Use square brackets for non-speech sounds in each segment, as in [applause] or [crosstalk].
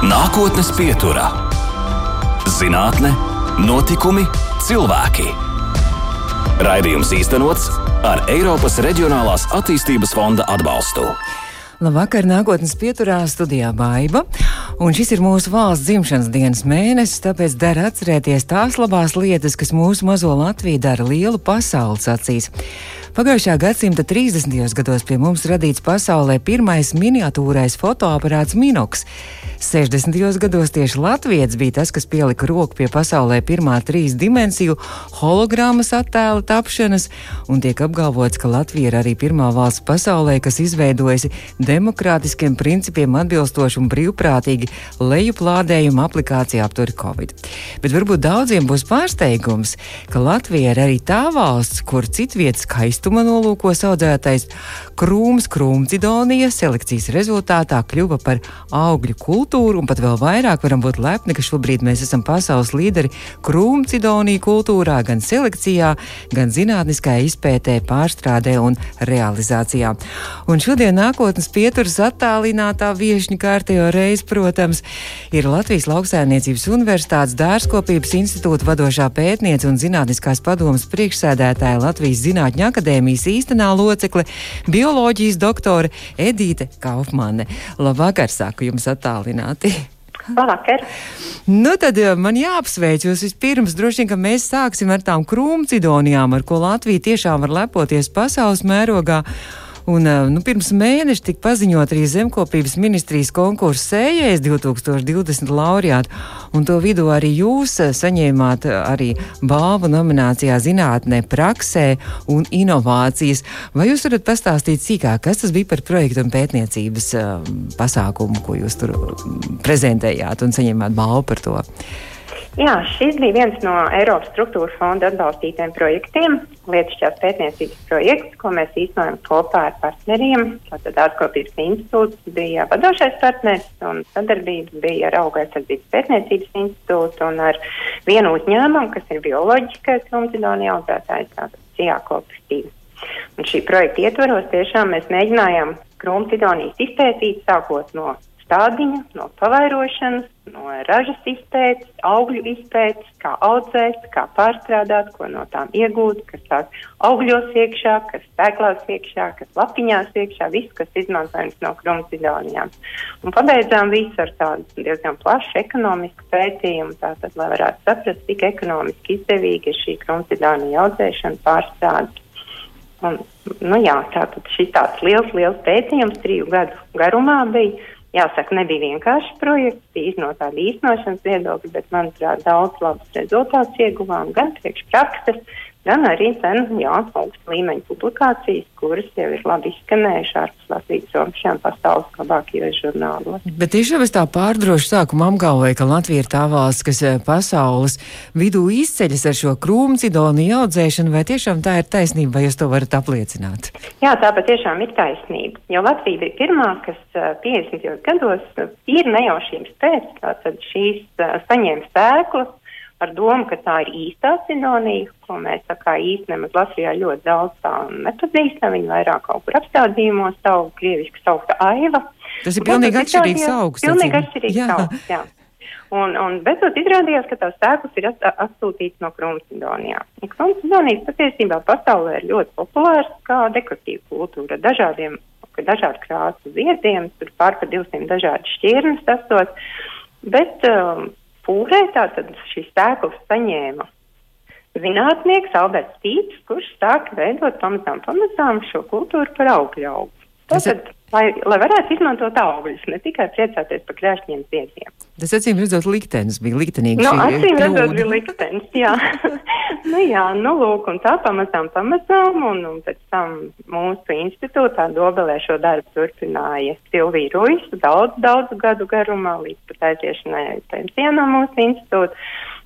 Nākotnes pieturā - zinātne, notikumi, cilvēki. Raidījums īstenots ar Eiropas Reģionālās attīstības fonda atbalstu. Labvakar, nākotnes pieturā studijā Baiva. Un šis ir mūsu valsts dzimšanas dienas mēnesis, tāpēc dara atcerēties tās labās lietas, kas mūsu mazo Latviju dara lielu pasaules acīs. Pagājušā gadsimta 30. gados pie mums radīts pasaulē pirmais miniatūrais fotoaparāts Minoks. 60. gados tieši Latvijas bija tas, kas pielika roku pie pasaulē pirmā trīs dimensiju hologrammas attēla tapšanas, un tiek apgalvots, ka Latvija ir arī pirmā valsts pasaulē, kas izveidojusi demokrātiskiem principiem atbilstošu un brīvprātīgi lejuplādējumu aplikāciju apturi Covid. Bet varbūt daudziem būs pārsteigums, ka Latvija ir arī tā valsts, kur citvietas skaistuma nolūkos audzētais krūms krūmcidonija selekcijas rezultātā kļuva par augļu kultūru, un pat vēl vairāk varam būt lepni, ka šobrīd mēs esam pasaules līderi krūmcidonija kultūrā, gan selekcijā, gan zinātniskajā izpētē, pārstrādē un realizācijā. Un šodien nākotnes pieturas attālinātā viešņa kārtējo reizi, protams, ir Latvijas Lauksaimniecības Universitātes dārzkopības institūta vadošā pētniece un zinātniskās padomas priekšsēdētāja Latvijas Zinātņu akadēmijas īstenā locekle, bioloģijas doktore Edīte Kaufmane. Labvakar, saku jums attālināti! Labvakar! Nu, tad man jāapsveic jūs vispirms. Droši vien, ka mēs sāksim ar tām krūmcidonijām, ar ko Latvija tiešām var lepoties pasaules mērogā. Un, nu, pirms mēneša tika paziņot arī zemkopības ministrijas konkursu sējais 2020 laureāti, un to vidū arī jūs saņēmāt arī balvu nominācijā zinātnē, praksē un inovācijas. Vai jūs varat pastāstīt sīkāk, kas tas bija par projektu un pētniecības pasākumu, ko jūs tur prezentējāt un saņēmāt balvu par to? Jā, šis bija viens no Eiropas struktūra fonda atbalstītiem projektiem, lietišķās pētniecības projekts, ko mēs īstenojam kopā ar partneriem. Tātad Atkopības institūts bija vadošais partners un sadarbība bija ar Auga aizsardzības pētniecības institūtu un ar vienu uzņēmumu, kas ir bioloģiskais krumcidonija audzētājs, tātad Cijā kooperatīva. Un šī projekta ietvaros tiešām mēs mēģinājām krumcidonijas izpētīt sākot no stādiņa, no pavairošanas, no ražas izpētes, augļu izpētes, kā audzēt, kā pārstrādāt, ko no tām iegūt, kas tās augļos iekšā, kas stēklās iekšā, kas lapiņās iekšā, viss, kas izmantojams no krumcidonijām. Un pabeidzām visu ar tādu diezgan plašu ekonomisku pētījumu, tātad, lai varētu saprast, cik ekonomiski izdevīgi ir šī krumcidonija audzēšana pārstrāde. Un, nu jā, tātad šis tāds liels, liels pētījums triju gadu garumā bija Jāsaka, nebija vienkārši projekts, bija no tāda īstenošanas viedokļa, bet, manuprāt, daudz labus rezultātus ieguvām gan priekšprakses, gan arī ten, jā, augsta līmeņa publikācijas, kuras jau ir labi izskanējušas ārpus Latvijas robežām pasaules labākajos žurnālos. Bet tiešām es tā pārdroši sākumā apgalvoju, ka Latvija ir tā valsts, kas eh, pasaules vidū izceļas ar šo krūmcidoniju audzēšanu, vai tiešām tā ir taisnība, vai jūs to varat apliecināt? Jā, tā patiešām ir taisnība, jo Latvija bija pirmā, kas 50. Eh, gados ir nejaušības pēc, tātad šīs eh, saņēma stēklas, ar domu, ka tā ir īstā sinonija, ko mēs tā kā īsti nemaz Latvijā ļoti daudz tā nepazīstam. Viņi vairāk kaut kur apstādījumos savu krieviski saukta aiva. Tas ir pilnīgi atšķirīgs augsts. Pilnīgi atšķirīgs jā. augsts, jā. Un, un beidzot izrādījās, ka tās sēklas ir atsūtītas no Krumsidonijām. Krumsidonijas patiesībā pasaulē ir ļoti populārs kā dekoratīva kultūra, dažādiem, dažādu krāsu ziediem, tur pār par 200 dažādi šķirnes tasot, bet um, pūrē tātad šīs tēklas saņēma zinātnieks Alberts Tīts, kurš sāka veidot pamazām, pamazām šo kultūru par augļu augu. Tātad, lai, lai varētu izmantot augļus, ne tikai priecāties par krēšņiem ziediem. Tas acīm redzot liktenis bija liktenīgs. Nu, acīm redzot bija liktenis, jā. [laughs] nu jā, nu lūk, un tā pamazām, pamazām, un, un pēc tam mūsu institūtā Dobelē šo darbu turpināja Silvija Ruisa daudz, daudz gadu garumā, līdz pat aiziešanai pensijā no mūsu institūta.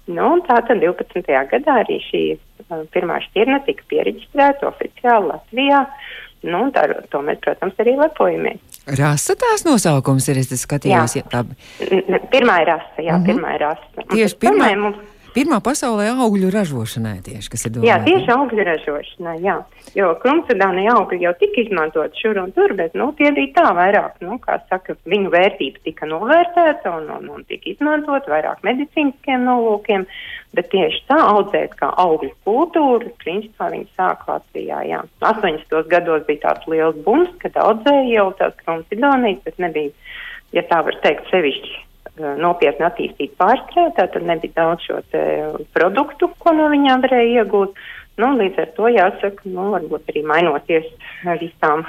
Nu, tā tad 12. gadā arī šī uh, pirmā šķirne tika pieregistrēta oficiāli Latvijā. Nu, tā, to mēs, protams, arī lepojamies. Rasa tās nosaukums ir, es skatījos, jā. jā tā. Pirmā ir rasa, jā, mhm. -huh. pirmā ir rasa. Tieši pirmā. Mums, Pirmā pasaulē augļu ražošanai tieši, kas ir domāta. Jā, tieši augļu ražošanai, jā. Jo krumsudāni augļi jau tika izmantot šur un tur, bet, nu, tie bija tā vairāk, nu, kā saka, viņu vērtība tika novērtēta un, un, un tika izmantot vairāk medicīniskiem nolūkiem, bet tieši tā audzēt kā augļu kultūru, principā viņi sāk Latvijā, jā. 80. gados bija tāds liels bums, kad audzēja jau tās krumsudānijas, bet nebija, ja tā var teikt, sevišķi nopietni attīstīt pārstrādā, tad nebija daudz šo produktu, ko no viņām varēja iegūt. Nu, līdz ar to jāsaka, nu, varbūt arī mainoties visām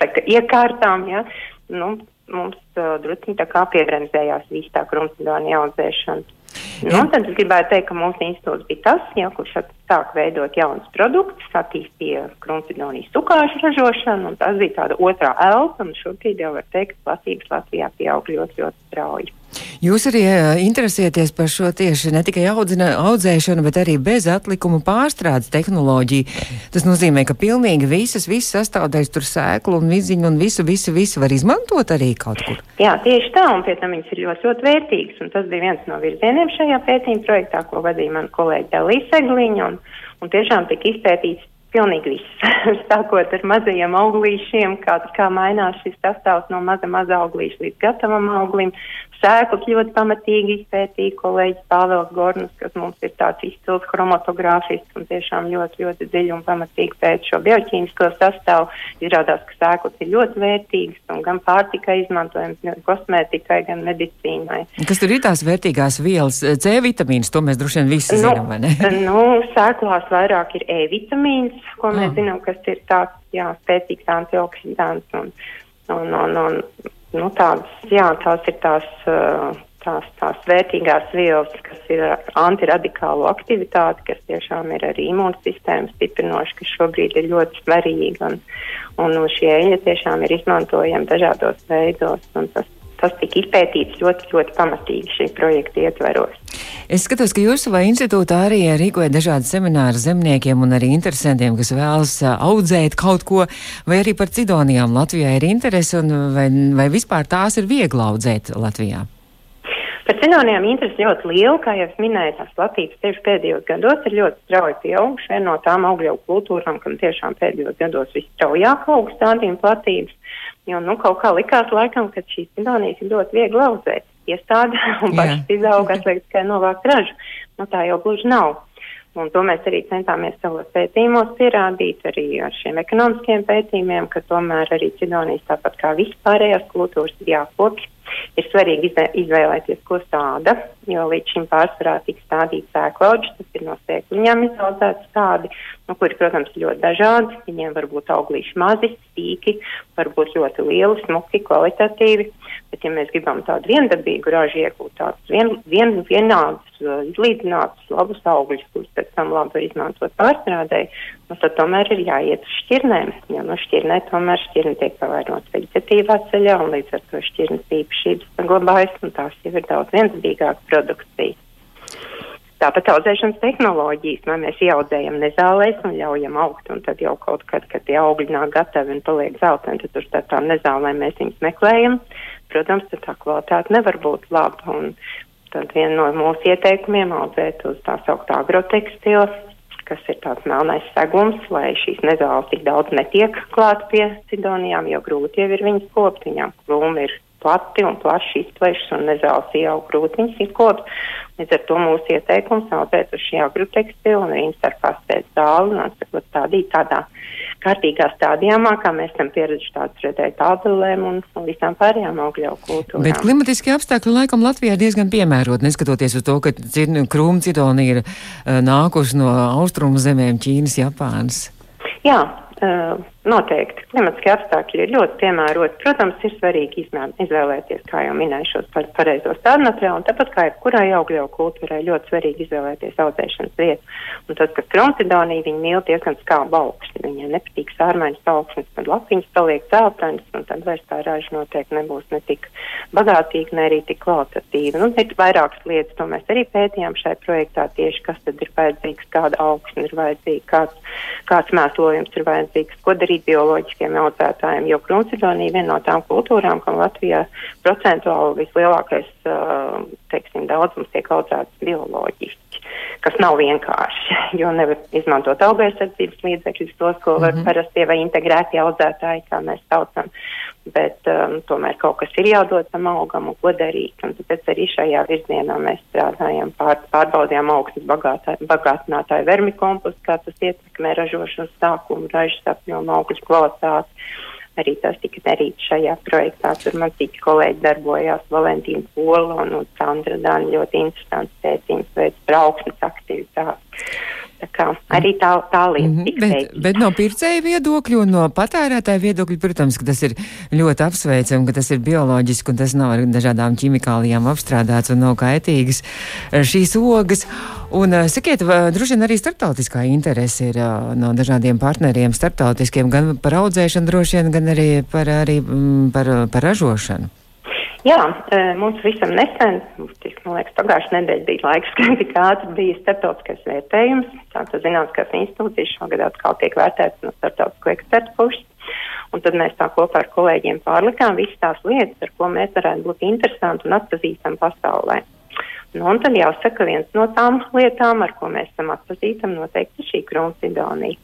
saka, iekārtām, ja, nu, mums uh, drusku tā kā piebremzējās viss tā krumsudāni audzēšana. Nu, tad es gribētu teikt, ka mūsu institūts bija tas, ja, kurš sāk veidot jaunus produktus, attīstīja krumsidonijas sukāšu ražošanu, un tas bija tāda otrā elpa, un šobrīd jau var teikt, ka platības Latvijā pieaug ļoti, ļoti strauji. Jūs arī interesēties par šo tieši ne tikai audzina, audzēšanu, bet arī bez atlikuma pārstrādes tehnoloģiju. Tas nozīmē, ka pilnīgi visas, visas sastāvdaļas, tur sēklu un viziņu un visu, visu, visu var izmantot arī kaut kur. Jā, tieši tā, un pie tam viņas ir ļoti, ļoti vērtīgas, un tas bija viens no virzieniem šajā pētījuma projektā, ko vadīja mana kolēģa Delija Segliņa, un, un tiešām tika izpētīts pilnīgi viss. [laughs] Sākot ar mazajiem auglīšiem, kā, kā mainās šis sastāvs no maza, maza auglīša līdz gatavam auglim, sēklas ļoti pamatīgi izpētīja kolēģis Pāvils Gornus, kas mums ir tāds izcils chromatogrāfists un tiešām ļoti, ļoti dziļi un pamatīgi pēc šo bioķīmisko sastāvu. Izrādās, ka sēklas ir ļoti vērtīgas un gan pārtikai izmantojams, gan kosmētikai, gan medicīnai. Kas tur ir tās vērtīgās vielas? C vitamīns, to mēs droši vien visi nu, zinām, vai ne? [laughs] Nu, sēklās vairāk ir E vitamīns, ko mēs ah. zinām, kas ir tāds, jā, spēcīgs antioksidants un, un, un, un nu, tādas, jā, tās ir tās, tās, tās vērtīgās vielas, kas ir antiradikālo aktivitāti, kas tiešām ir arī imūnsistēmas stiprinoši, kas šobrīd ir ļoti svarīgi. Un, un šie eļļa tiešām ir izmantojami dažādos veidos. Tas, tas tika izpētīts ļoti, ļoti pamatīgi šī projekta ietveros. Es skatos, ka jūs savā institūtā arī rīkojat dažādas seminārus zemniekiem un arī interesantiem, kas vēlas audzēt kaut ko, vai arī par cidonijām Latvijā ir interese, un vai, vai vispār tās ir viegli audzēt Latvijā? Par cidonijām interesi ļoti liela, kā jau es minēju, tās platības tieši pēdējos gados ir ļoti strauji pieauguši. Viena no tām augļu kultūrām, kam tiešām pēdējos gados visstraujāk aug stādījuma platības. Jo, nu, kaut kā likās laikam, ka šīs cidonijas ir ļoti viegli audzēt iestāde un pašas izauga, atliek tikai novākt ražu. Nu, tā jau gluži nav. Un to mēs arī centāmies savos pētījumos pierādīt, arī ar šiem ekonomiskiem pētījumiem, ka tomēr arī cidonijas, tāpat kā vispārējās kultūras, ir jākopja. Ir svarīgi izvēlēties, ko stāda, jo līdz šim pārsvarā tika stādīts sēklauģis, tas ir no sēkliņām izaudzēts stādi, nu, kuri, protams, ļoti dažādi. Viņiem var būt auglīši mazi, stīki, varbūt ļoti lieli, smuki, kvalitatīvi. Bet, ja mēs gribam tādu viendabīgu ražu iegūt, tādus vien, vien, vienādus, izlīdzinātus, labus augļus, kurus pēc tam labi izmantot pārstrādē, nu, tad tomēr ir jāiet uz šķirnēm. Jo no šķirnē tomēr šķirne tiek pavainots veģetatīvā ceļā, un līdz ar to šķirnes īpašības saglabājas, un tās jau ir daudz viendabīgāka produkcija. Tāpat audzēšanas tehnoloģijas, vai mēs ieaudzējam nezālēs un ļaujam augt, un tad jau kaut kad, kad tie augļi nāk gatavi un paliek zeltaini, tad tur tā tām nezālēm mēs viņus meklējam. Protams, tad tā kvalitāte nevar būt laba, un tad viena no mūsu ieteikumiem audzēt uz tā sauktā agrotekstila, kas ir tāds melnais segums, lai šīs nezāles tik daudz netiek klāt pie cidonijām, jo grūti jau ir viņas kopt, viņām krūmi ir plati un plaši izplešas un nezāles ieaug grūtiņas izkopt. Līdz ar to mūsu ieteikums audzēt uz šī agrotekstilu un arī ar pastēt zāli un atsakot stādīt tādā kārtīgā stādījumā, kā mēs esam pieraduši tādas redzēt ābelēm un, un visām pārējām augļu kultūrām. Bet klimatiskie apstākļi laikam Latvijā ir diezgan piemērot, neskatoties uz to, ka krūmu cidoni ir uh, nākuši no austrumu zemēm Ķīnas, Japānas. Jā, uh, Noteikti. Klimatiskie apstākļi ir ļoti piemēroti. Protams, ir svarīgi izmēr, izvēlēties, kā jau minēju, šos pareizos tādmateriālus, un tāpat kā jebkurai augļu kultūrai, ļoti svarīgi izvēlēties audzēšanas vietu. Un tas, ka kromsidonija viņi mīl diezgan skābu augstu, viņai nepatīk sārmaiņas augsnes, tad lapiņas paliek zeltainas, un tad vairs tā raža noteikti nebūs ne tik bagātīga, ne arī tik kvalitatīva. Nu, ir vairākas lietas, to mēs arī pētījām šai projektā tieši, kas tad ir vajadzīgs, kāda augsne ir vajadzīga, kāds, kāds mēslojums ir vajadzīgs, ko darīt darīt bioloģiskiem audzētājiem, jo kruncidonija viena no tām kultūrām, kam Latvijā procentuāli vislielākais, teiksim, daudzums tiek audzēts bioloģiski. Kas nav vienkārši, [laughs] jo nevar izmantot augaisardzības līdzekļus, tos, ko var mm -hmm. parastie vai integrēti audzētāji, kā mēs saucam, bet um, tomēr kaut kas ir jādod tam augam un ko darīt, un tāpēc arī šajā virzienā mēs strādājam, pār, pārbaudījām augsnes bagātinātāju vermikompostu, kā tas ietekmē ražošanas sākumu, ražas apjomu, augļu kvalitāti arī tas tika darīts šajā projektā. Tur man citi kolēģi darbojās, Valentīna Pola un, un Sandra Dāna ļoti interesants pētījums veids brauksmes aktivitātes. Tā kā arī tā, tā lieta. Mm -hmm, bet, bet no pircēja viedokļa un no patērētāja viedokļa, protams, ka tas ir ļoti apsveicami, ka tas ir bioloģiski un tas nav ar dažādām ķimikālijām apstrādāts un nav kaitīgas šīs ogas. Un sakiet, droši vien arī starptautiskā interese ir no dažādiem partneriem, starptautiskiem, gan par audzēšanu droši vien, gan arī par, arī, par, par ražošanu. Jā, e, mums visam nesen, tik, man liekas, pagājušajā nedēļā bija laiks, [laughs] kad tik ātri bija starptautiskais vērtējums. Tātad zinātniskās institūcijas šogad atkal tiek vērtētas no starptautisko ekspertu puses. Un tad mēs tā kopā ar kolēģiem pārlikām visas tās lietas, ar ko mēs varētu būt interesanti un atpazīstami pasaulē. Nu, un tad jāsaka, viens no tām lietām, ar ko mēs esam atpazīstami, noteikti ir šī krūmsidonija.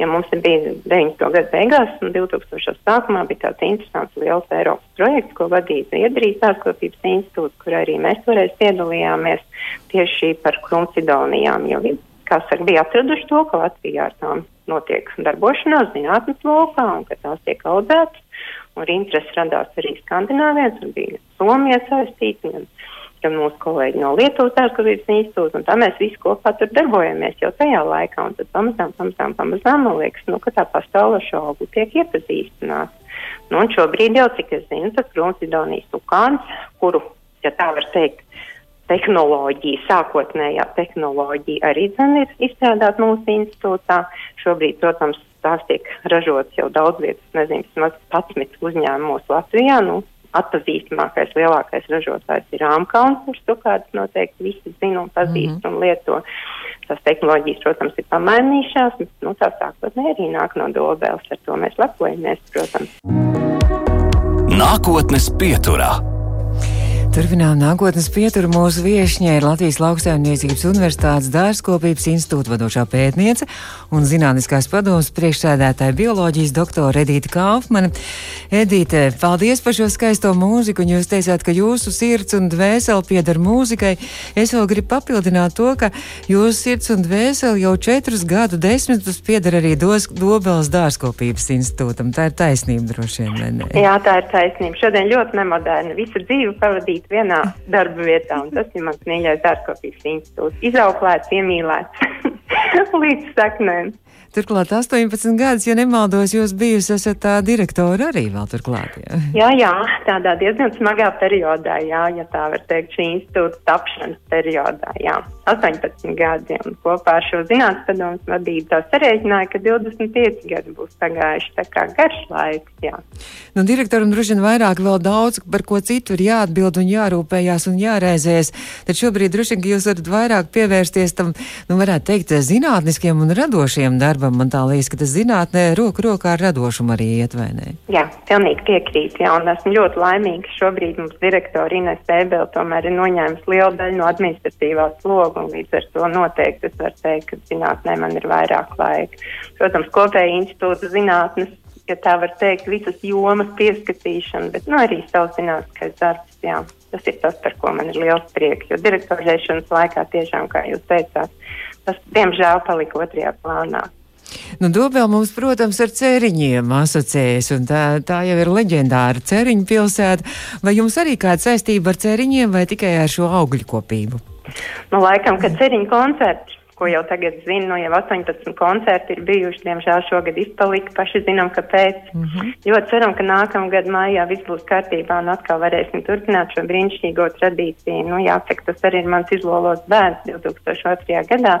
Ja mums bija 90. gada beigās un 2000. sākumā bija tāds interesants liels Eiropas projekts, ko vadīja Zviedrijas ārstniecības institūts, kur arī mēs toreiz piedalījāmies tieši par krūmsidonijām, jo, saka, bija atraduši to, ka Latvijā ar tām notiek darbošanās zinātnes lokā un ka tās tiek audzētas. Un interesi radās arī Skandināvijas, un bija Somija iesaistīta, un gan mūsu kolēģi no Lietuvas ārstniecības institūta, un tā mēs visi kopā tur darbojamies jau tajā laikā, un tad pamazām, pamazām, pamazām, man liekas, nu, ka tā pasaule šo augu tiek iepazīstināta. Nu, un šobrīd jau, cik es zinu, tas Krūnsidonijas tukāns, kuru, ja tā var teikt, tehnoloģija, sākotnējā tehnoloģija arī zin ir izstrādāta mūsu institūtā. Šobrīd, protams, tās tiek ražotas jau daudz vietas, nezinu, vismaz 11 uzņēmumos Latvijā, nu, atpazīstamākais, lielākais ražotājs ir Rāmkalns, kurš tukāds noteikti visi zina un pazīst mm -hmm. un lieto. Tās tehnoloģijas, protams, ir pamainījušās, bet nu, tā sākotnēji arī nāk no dobēles, ar to mēs lepojamies, protams. Nākotnes pieturā. Turpinām nākotnes pieturu mūsu viešņai ir Latvijas Lauksaimniecības Universitātes dārzkopības institūta vadošā pētniece un zinātniskās padomas priekšsēdētāja bioloģijas doktora Edīta Kaufmane. Edīte, paldies par šo skaisto mūziku, un jūs teicāt, ka jūsu sirds un dvēseli pieder mūzikai. Es vēl gribu papildināt to, ka jūsu sirds un dvēseli jau četrus gadu desmitus pieder arī dos, Dobeles dārzkopības institūtam. Tā ir taisnība droši vien, vai ne? Jā, tā ir taisnība. Šodien ļoti nemoderna. Visu dzīvi pavadīt vienā darba vietā, un tas ir mans mīļākais dārzkopības institūts. Izauklēts, iemīlēts [laughs] [laughs] līdz saknēm. Turklāt 18 gadus, ja nemaldos, jūs bijusi esat tā direktora arī vēl turklāt. Jā, jā, jā tādā diezgan smagā periodā, jā, ja tā var teikt, šī institūta tapšanas periodā, jā. 18 gadi, un kopā ar šo zinātnes padomus vadību tā sarēķināja, ka 25 gadi būs pagājuši, tā kā garš laiks, jā. Nu, direktoram droši vien vairāk vēl daudz, par ko citu ir jāatbild un jārūpējās un jārēzēs, tad šobrīd droši vien, ka jūs varat vairāk pievērsties tam, nu, varētu teikt, zinātniskiem un radošiem darbiem darbam. Man tā liekas, ka tas zinātnē roku rokā ar radošumu arī iet, vai ne? Jā, pilnīgi piekrīt. Jā, un esmu ļoti laimīga. Šobrīd mums direktori Ines Ebele tomēr ir noņēmis lielu daļu no administratīvā sloga, un līdz ar to noteikti es varu teikt, ka zinātnē man ir vairāk laika. Protams, kopēji institūta zinātnes ja tā var teikt, visas jomas pieskatīšana, bet nu, arī savs zinātniskais darbs. Jā. Tas ir tas, par ko man ir liels prieks. Jo direktorēšanas laikā tiešām, kā jūs teicāt, tas diemžēl palika otrajā plānā. Nu, Dobela mums, protams, ar ceriņiem asociējas, un tā, tā jau ir leģendāra ceriņu pilsēta. Vai jums arī kāda saistība ar ceriņiem vai tikai ar šo augļu kopību? Nu, laikam, kad ceriņu koncerts ko jau tagad zinu, no jau 18 koncerti ir bijuši, diemžēl šogad izpalika, paši zinām, kāpēc. Mm -hmm. Ļoti ceram, ka nākamgad mājā viss būs kārtībā un atkal varēsim turpināt šo brīnišķīgo tradīciju. Nu, jāsaka, tas arī ir mans izlolos bērns 2002. gadā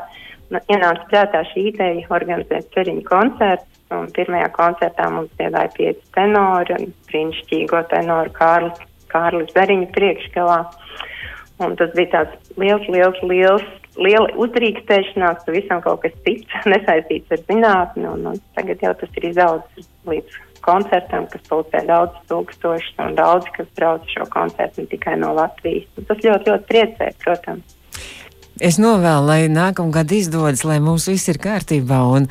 ienāca prātā šī ideja organizēt ceriņu koncertu. Un pirmajā koncertā mums dziedāja pieci tenori un brīnišķīgo tenoru Kārlis, Kārlis Zariņu priekšgalā. Un tas bija tāds liels, liels, liels, liela uzdrīkstēšanās, ka visam kaut kas cits [laughs] nesaistīts ar zinātni. Un, un tagad jau tas ir izaudzis līdz koncertam, kas pulcē daudz tūkstošus un daudz, kas brauc šo koncertu ne tikai no Latvijas. Un tas ļoti, ļoti priecē, protams. Es novēlu, lai nākamgad izdodas, lai mums viss ir kārtībā. Un,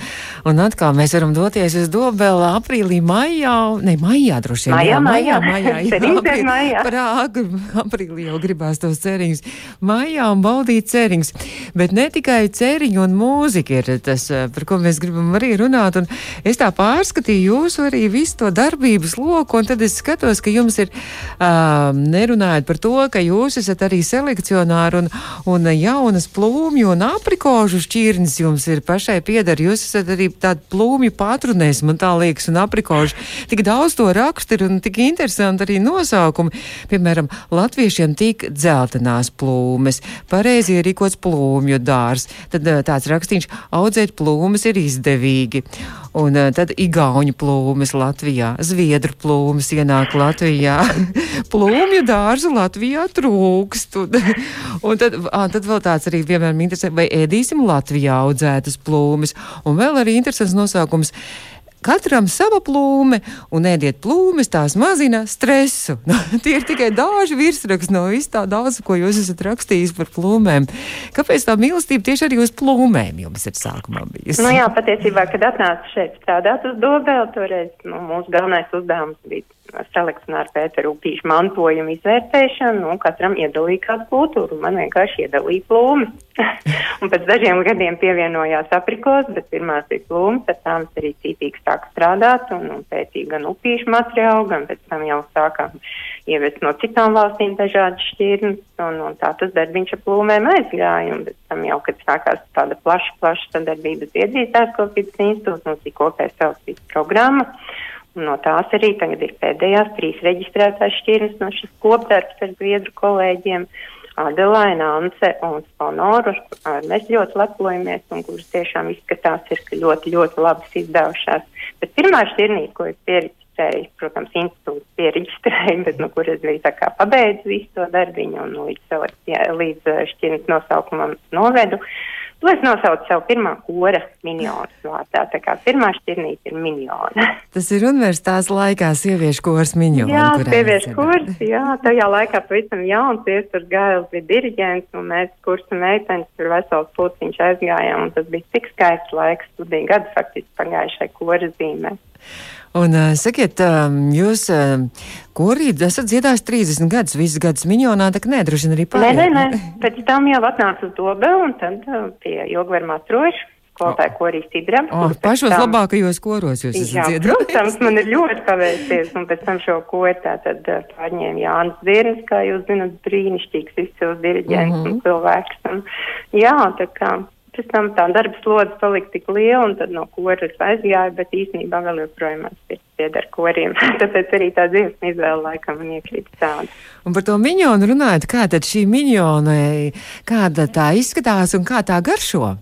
un atkal mēs varam doties uz Dobelu aprīlī, maijā. Ne, maijā droši vien. Maijā, maijā. maijā, [laughs] jā, aprīlī, maijā. Prāga, aprīlī jau gribās tos ceriņus. Maijā un baudīt ceriņus. Bet ne tikai ceriņu un mūzika ir tas, eh, par ko mēs gribam arī runāt. Un es tā pārskatīju jūsu arī visu to darbības loku, un tad es skatos, ka jums ir, uh, nerunājot par to, ka jūs esat arī selekcionāri un, un jauni jaunas plūmju un aprikožu šķirnes jums ir pašai pieder. Jūs esat arī tāda plūmju patrunēs, man tā liekas, un aprikožu. Tik daudz to raksturu un tik interesanti arī nosaukumi. Piemēram, latviešiem tīk dzeltenās plūmes, pareizi ierīkots plūmju dārs. Tad eh, tāds rakstīns audzēt plūmes ir izdevīgi. Un uh, tad igauņu plūmes Latvijā, zviedru plūmes ienāk Latvijā, [laughs] plūmju dārzu Latvijā trūkst. Un, un tad, à, tad vēl tāds arī vienmēr interesē, vai ēdīsim Latvijā audzētas plūmes. Un vēl arī interesants nosaukums Katram sava plūme, un ēdiet plūmes, tās mazina stresu. [laughs] Tie ir tikai daži virsraksti no vis tā daudz, ko jūs esat rakstījis par plūmēm. Kāpēc tā mīlestība tieši arī uz plūmēm jums ir sākumā bijusi? Nu jā, patiesībā, kad atnācu šeit strādāt uz Dobeli, toreiz nu, mūsu galvenais uzdevums bija selekcionāru Pēteru Upīšu mantojumu izvērtēšanu, nu, katram iedalīja kādu kultūru, man vienkārši iedalīja plūmi. [laughs] un pēc dažiem gadiem pievienojās aprikos, bet pirmās bija plūmas, tad tām arī cītīgi sāk strādāt un, un pētīja gan upīšu materiālu, gan pēc tam jau sākām ievest no citām valstīm dažādas šķirnes, un, un tā tas darbiņš ar plūmēm aizgāja, un pēc tam jau, kad sākās tāda plaša, plaša sadarbības iedzītājs kopības institūts, mums ir kopēja saucīs programma, No tās arī tagad ir pēdējās trīs reģistrētās šķirnes no šis kopdarbs ar zviedru kolēģiem. Adelaina, Ance un Sponoru. Mēs ļoti lepojamies un kuras tiešām izskatās, ir, ļoti, ļoti labi izdevušās. Bet pirmā šķirnīca, ko es pieregistrēju, protams, institūts pieregistrēju, bet kur es biju tā kā pabeidzu visu to darbiņu un līdz, līdz šķirnes nosaukumam novedu. Uh, To es nosaucu savu pirmā kora minionu vārdā. Tā kā pirmā šķirnīte ir miniona. [laughs] Tas ir universitātes laikā sieviešu kors miniona. Jā, sieviešu kurs, jā, tajā laikā pavisam jauns iesturs gājums bija diriģents, un mēs kursa meitenes tur vesels pulciņš aizgājām, un tas bija tik skaists laiks, studiju gadu faktiski pagājušai kora zīmē. Un uh, sakiet, uh, jūs uh, korī esat dziedājis 30 gadus, visas gadus minionā, tā droši vien arī pārējā. Nē, nē, nē, pēc tam jau atnāca uz dobe un tad uh, pie Jogvermā troši. Skolotāja korīs Sidram. Oh, pašos tam, labākajos koros jūs esat dziedājis. Protams, man ir ļoti paveicies, un pēc tam šo koru tā tad uh, pārņēma Jānis Zirnis, kā jūs zinat, brīnišķīgs izcils diriģents mm -hmm. un cilvēks. Un, jā, tā kā Pēc tam tā darba slodze palika tik liela, un tad no koras aizgāja, bet īstenībā vēl joprojām man sirds pieder koriem. [laughs] Tāpēc arī tā dzīves izvēle laikam man iekrīt tāda. Un par to miņonu runājot, kā tad šī miņona, kāda tā izskatās un kā tā garšo?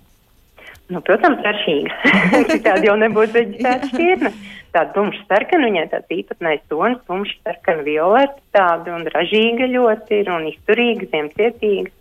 Nu, protams, garšīga. [laughs] Citādi jau nebūtu veģetēta šķirne. Tāda tumša sarkana, viņai tāds īpatnējs tonis, tumša sarkana violeta, tāda un ražīga ļoti ir un izturīga, ziemcietīga.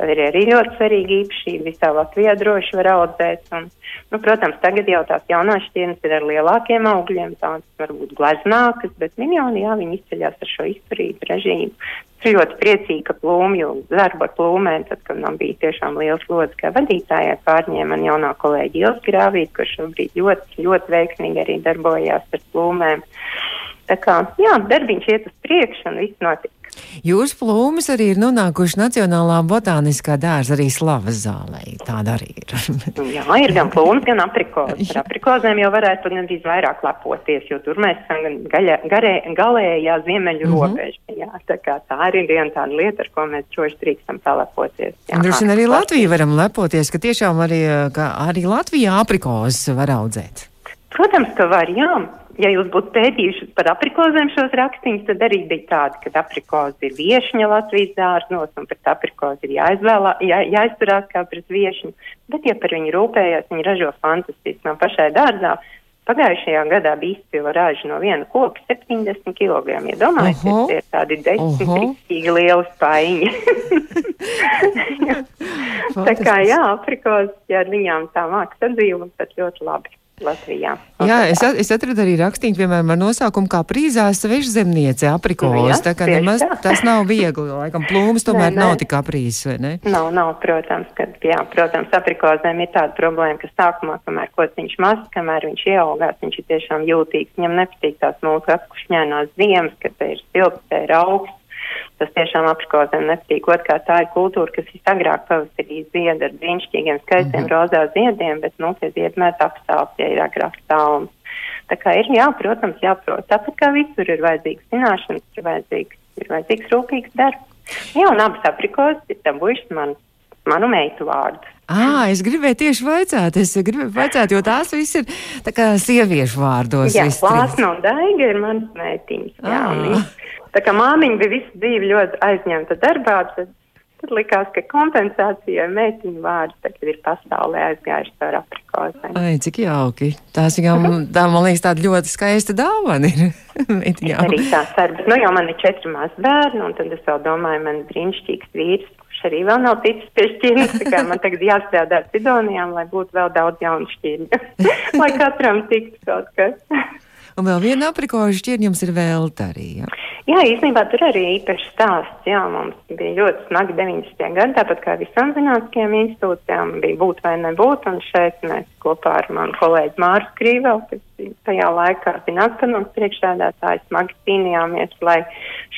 Tad ir arī ļoti svarīgi īpašība. Visā Latvijā droši var audzēt. Un, nu, protams, tagad jau tās jaunās šķirnes ir ar lielākiem augļiem, tādas varbūt gleznākas, bet miljoni, jā, viņi izceļās ar šo izturību režīmu. Es ļoti priecīgi, ka plūmju darbu ar plūmēm, tad, kad man bija tiešām liels lods, kā vadītājai pārņēma man jaunā kolēģi Ilsa Grāvīt, kurš šobrīd ļoti, ļoti veiksmīgi arī darbojās ar plūmēm. Tā kā, jā, darbiņš iet uz priekšu un viss notiek. Jūsu plūmes arī ir nonākuši Nacionālā botāniskā dārza arī slavas zālē. Tāda arī ir. Jā, ir gan plūmes, gan aprikozes. Ar aprikozēm jau varētu gandrīz vairāk lepoties, jo tur mēs esam gaļa, garē, galējā ziemeļu mm -hmm. robeža. Jā, tā tā arī ir viena tāda lieta, ar ko mēs droši drīkstam palepoties. Droši vien arī Latviju varam lepoties, ka tiešām arī, ka arī Latvijā aprikozes var audzēt. Protams, ka var, jā ja jūs būtu pētījuši par aprikozēm šos rakstīņus, tad arī bija tādi, ka aprikozi ir viešņa Latvijas dārznos un pret aprikozi ir jāizvēlā, jā, jāizturās kā pret viešņu, bet ja par viņu rūpējās, viņi ražo fantastiski no pašai dārzā. Pagājušajā gadā bija izcila raža no viena koka 70 kg. Ja tie ir tādi desmit rīktīgi lieli spaiņi. [laughs] tā kā jā, aprikos, ja ar viņām tā māks sadzīvot, tad ļoti labi. Latvijā. Jā, es, at, es atradu arī rakstīņu, piemēram, ar nosaukumu kā prīzās svešzemniece aprikos. Nu, tā kā nemaz tas nav viegli, laikam, plūmas [laughs] tomēr Nē, nē. nav tik aprīzes, vai ne? Nav, nav, protams, ka, jā, protams, aprikozēm ir tāda problēma, ka sākumā, kamēr kociņš mazs, kamēr viņš ieaugās, viņš ir tiešām jūtīgs. Viņam nepatīk tās mūsu apkušņēnās ziemas, kad te ir silts, te ir augsts. Tas tiešām aprikozēm nepatīk. Otrkārt, tā ir kultūra, kas visagrāk pavasarī zied ar brīnišķīgiem, skaistiem mm -hmm. rozā ziediem, bet, nu, tie ziedi mēdz apstāvs, ja ir agrāk stāvums. Tā kā ir, jā, protams, jāprot. Tāpat kā visur ir vajadzīgs zināšanas, ir vajadzīgs, ir vajadzīgs rūpīgs darbs. Jā, un abas aprikozes ir dabūjušas man, manu meitu vārdus. Ā, es gribēju tieši vaicāt, es gribēju vaicāt, jo tās viss ir tā kā sieviešu vārdos. Jā. Lāsna un Daiga ir manas meitiņas. Jā, tā kā māmiņa bija visu dzīvi ļoti aizņemta darbā, tad, tad likās, ka kompensācijai meitiņu vārds tagad ir pasaulē aizgājuši caur aprikozēm. Ai, cik jauki. Tās viņam, tā, man liekas, tāda ļoti skaista dāvana ir. [laughs] Arī tā bet nu jau man ir četri mazi bērni, un tad es vēl domāju, man brīnišķīgs vīrs, kurš arī vēl nav ticis pie šķirnes, man tagad jāstrādā ar Sidonijām, lai būtu vēl daudz jaunu šķirņu, [laughs] lai katram tiktu kaut kas. Un vēl viena aprikoža šķirņa jums ir velta arī. Ja? Jā, īstenībā tur arī īpašs stāsts. Jā, mums bija ļoti smagi 90. gadi, tāpat kā visām zinātniskajām institūcijām, bija būt vai nebūt, un šeit mēs kopā ar manu kolēģi Māru Skrīvelu, kas tajā laikā zinātnes priekšsēdētāji, smagi cīnījāmies, lai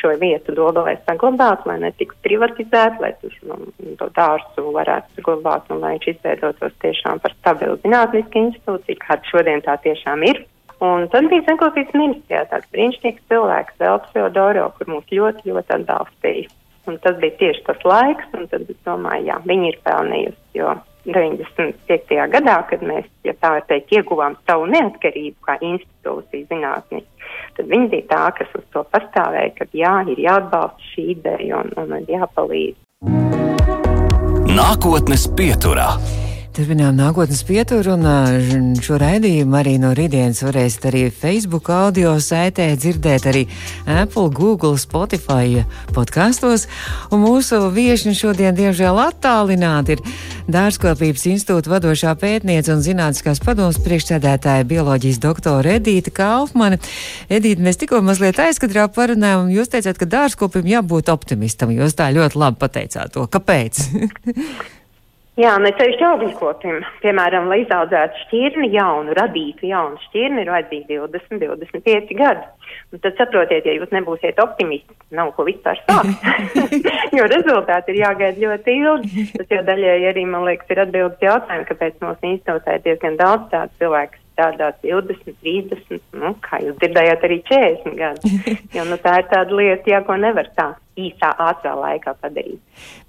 šo vietu dobelē saglabātu, lai netiktu privatizēt, lai tur nu, to dārstu varētu saglabāt, un lai viņš izveidotos tiešām par stabilu zinātnisku institūciju, kāda šodien tā tiešām ir. Un tad bija zemkopības ministrijā tāds brīnišķīgs cilvēks, Veltes Feodoro, kur mūs ļoti, ļoti atbalstīja. Un tas bija tieši tas laiks, un tad es domāju, jā, viņi ir pelnījusi, jo 95. gadā, kad mēs, ja tā var teikt, ieguvām savu neatkarību kā institūcija zinātni, tad viņi bija tā, kas uz to pastāvēja, ka jā, ir jāatbalsta šī ideja un, un jāpalīdz. Nākotnes pieturā. Turpinām nākotnes pieturu, un šo raidījumu arī no rītdienas varēsiet arī Facebook audio saitē dzirdēt arī Apple, Google, Spotify podkastos. Un mūsu viešņi šodien, diemžēl, attālināti ir Dārzkopības institūta vadošā pētniece un zinātniskās padomas priekšsēdētāja bioloģijas doktora Edīta Kaufmane. Edīta, mēs tikko mazliet aizkadrā parunājām, un jūs teicāt, ka dārzkopim jābūt optimistam. Jūs tā ļoti labi pateicāt to. Kāpēc? [laughs] Jā, ne ceļš augļkopim. Piemēram, lai izaudzētu šķirni jaunu, radītu jaunu šķirni, ir vajadzīgi 20, 25 gadi. Un tad saprotiet, ja jūs nebūsiet optimisti, nav ko vispār sākt. [laughs] jo rezultāti ir jāgaida ļoti ilgi. Tas jau daļēji arī, man liekas, ir atbildes jautājumi, kāpēc mūsu institūtā ir diezgan daudz tādu cilvēku, strādā 20, 30, nu, kā jūs dzirdējāt, arī 40 gadi. [laughs] Jo nu, tā ir tāda lieta, jā, ko nevar tā īsā, ātrā laikā padarīt.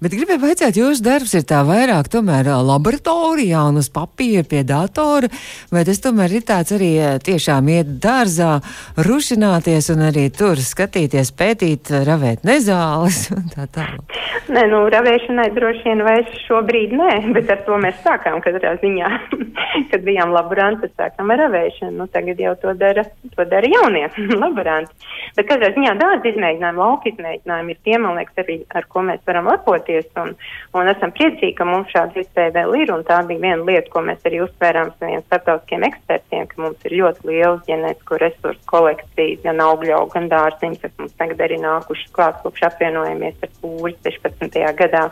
Bet gribēju vaicāt, jūsu darbs ir tā vairāk tomēr laboratorijā un uz papīra pie datora, vai tas tomēr ir tāds arī tiešām iet dārzā, rušināties un arī tur skatīties, pētīt, ravēt nezāles [laughs] un tā tālāk. Nē, nu, ravēšanai droši vien vairs šobrīd nē, bet ar to mēs sākām katrā ziņā. [laughs] Kad bijām laboranti, sākām ar ravēšanu. Nu, tagad jau to dara, to dara jaunie [laughs] laboranti. Bet katrā ziņā dārza izmēģinājumi, lauka izmēģinājumi ir tie, man liekas, arī ar ko mēs varam lepoties. Un, un esam priecīgi, ka mums šāda iespēja vēl ir. Tā bija viena lieta, ko mēs arī uzsvērām saviem starptautiskiem ekspertiem, ka mums ir ļoti liela ģenētisko resursu kolekcija, gan augļu, gan dārziņu, kas mums tagad arī nākuši klāt, kopš apvienojamies ar pūri 16. gadā.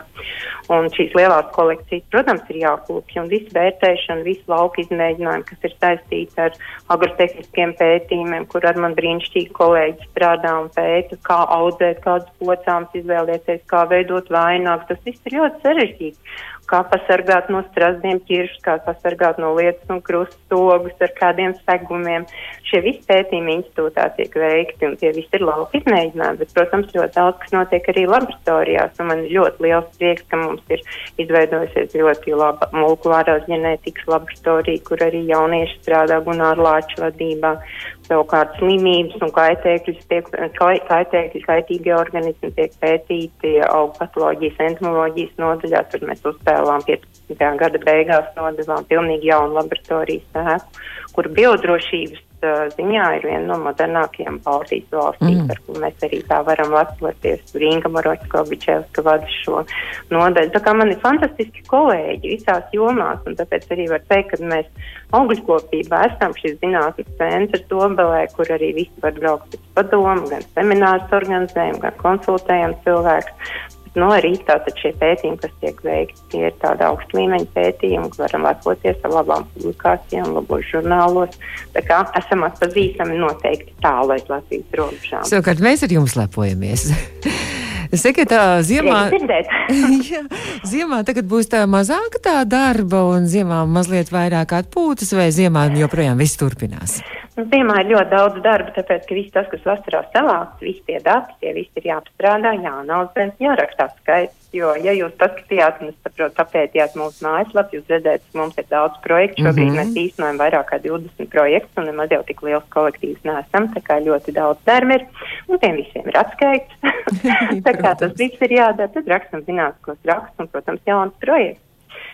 Un šīs lielās kolekcijas, protams, ir jākūpja un visu vērtēšanu, visu lauku izmēģinājumu, kas ir saistīti ar agrotehniskiem pētījumiem, kur ar man brīnišķīgi kolēģi strādā un pēta, kā audzēt, kādas pocāms izvēlēties, kā veidot vaināgu. Tas viss ir ļoti sarežģīti. Kā pasargāt no strazdiem ķiršus, kā pasargāt no lietas un krustogus ar kādiem segumiem. Šie visi pētījumi institūtā tiek veikti un tie visi ir lauka izmēģinājumi, bet, protams, ļoti daudz, kas notiek arī laboratorijās. Man ir ļoti liels prieks, ka mums ir izveidojusies ļoti laba molekulārās ģenētikas laboratorija, kur arī jaunieši strādā Gunāra Lāča vadībā. Savukārt slimības un kaitēkļus tiek, kai, kaitēkļi, kaitīgie organismi tiek pētīti augu patoloģijas, entomoloģijas nodaļā. Tur mēs uzcēlām 15. gada beigās nodevām pilnīgi jaunu laboratorijas ēku, kur biodrošības uh, ziņā ir viena no modernākajām Baltijas valstīm, mm. ar ko mēs arī tā varam lepoties. Tur Inga Maročkovičevska vada šo nodaļu. Tā kā man ir fantastiski kolēģi visās jomās, un tāpēc arī var teikt, ka mēs augļkopībā esam šis zinātnes centrs Dobelē, kur arī visi var braukt pēc padomu, gan seminārus organizējam, gan konsultējam cilvēkus. Nu, arī tātad šie pētījumi, kas tiek veikti, tie ir tādi augsta līmeņa pētījumi, ka varam lepoties ar labām publikācijām, labos žurnālos. Tā kā esam atpazīstami noteikti tālu aiz Latvijas robežām. Savukārt mēs ar jums lepojamies. [laughs] Sakiet, tā ziemā, [laughs] jā, ziemā tagad būs tā mazāka tā darba un ziemā mazliet vairāk atpūtas vai ziemā joprojām viss turpinās? Nu, ziemā ir ļoti daudz darba, tāpēc, ka viss tas, kas vasarā savāks, visi tie dati, tie visi ir jāapstrādā, jāanalizē, jārakstā skaits. Jo, ja jūs paskatījāt, un es saprotu, papētījāt mūsu mājaslapu, jūs redzēt, ka mums ir daudz projektu. Šobrīd mm -hmm. mēs īstenojam vairāk kā 20 projektus, un nemaz jau tik liels kolektīvs neesam, tā kā ļoti daudz darba ir, un tiem visiem ir atskaits. [laughs] tā kā tas viss ir jādara, tad rakstam zinātniskos rakstus un, protams, jauns projekts.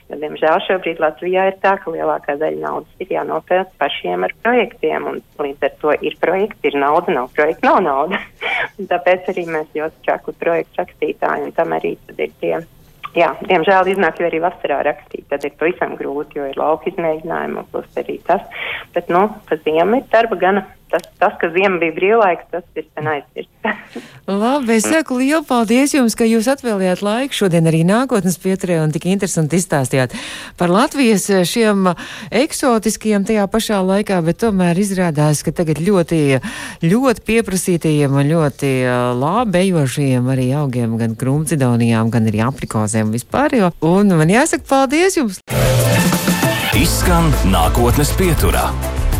Jo, diemžēl šobrīd Latvijā ir tā, ka lielākā daļa naudas ir jānopelna pašiem ar projektiem, un līdz ar to ir projekts, ir nauda, nav projekta, nav nauda. [laughs] tāpēc arī mēs ļoti čakli projektu rakstītāji, un tam arī ir tie. Jā, diemžēl iznāk arī vasarā rakstīt, tad ir pavisam grūti, jo ir lauka izmēģinājumi, plus arī tas. Bet, nu, pa ziemu ir darba gana tas, tas, ka ziema bija brīvlaiks, tas ir sen aizmirsts. [laughs] Labi, es saku lielu paldies jums, ka jūs atvēlījāt laiku šodien arī nākotnes pieturē un tik interesanti izstāstījāt par Latvijas šiem eksotiskajiem tajā pašā laikā, bet tomēr izrādās, ka tagad ļoti, ļoti pieprasītajiem un ļoti labi ejošajiem arī augiem, gan krumcidonijām, gan arī aplikozēm vispār. Jo. Un man jāsaka paldies jums! Izskan nākotnes pieturā.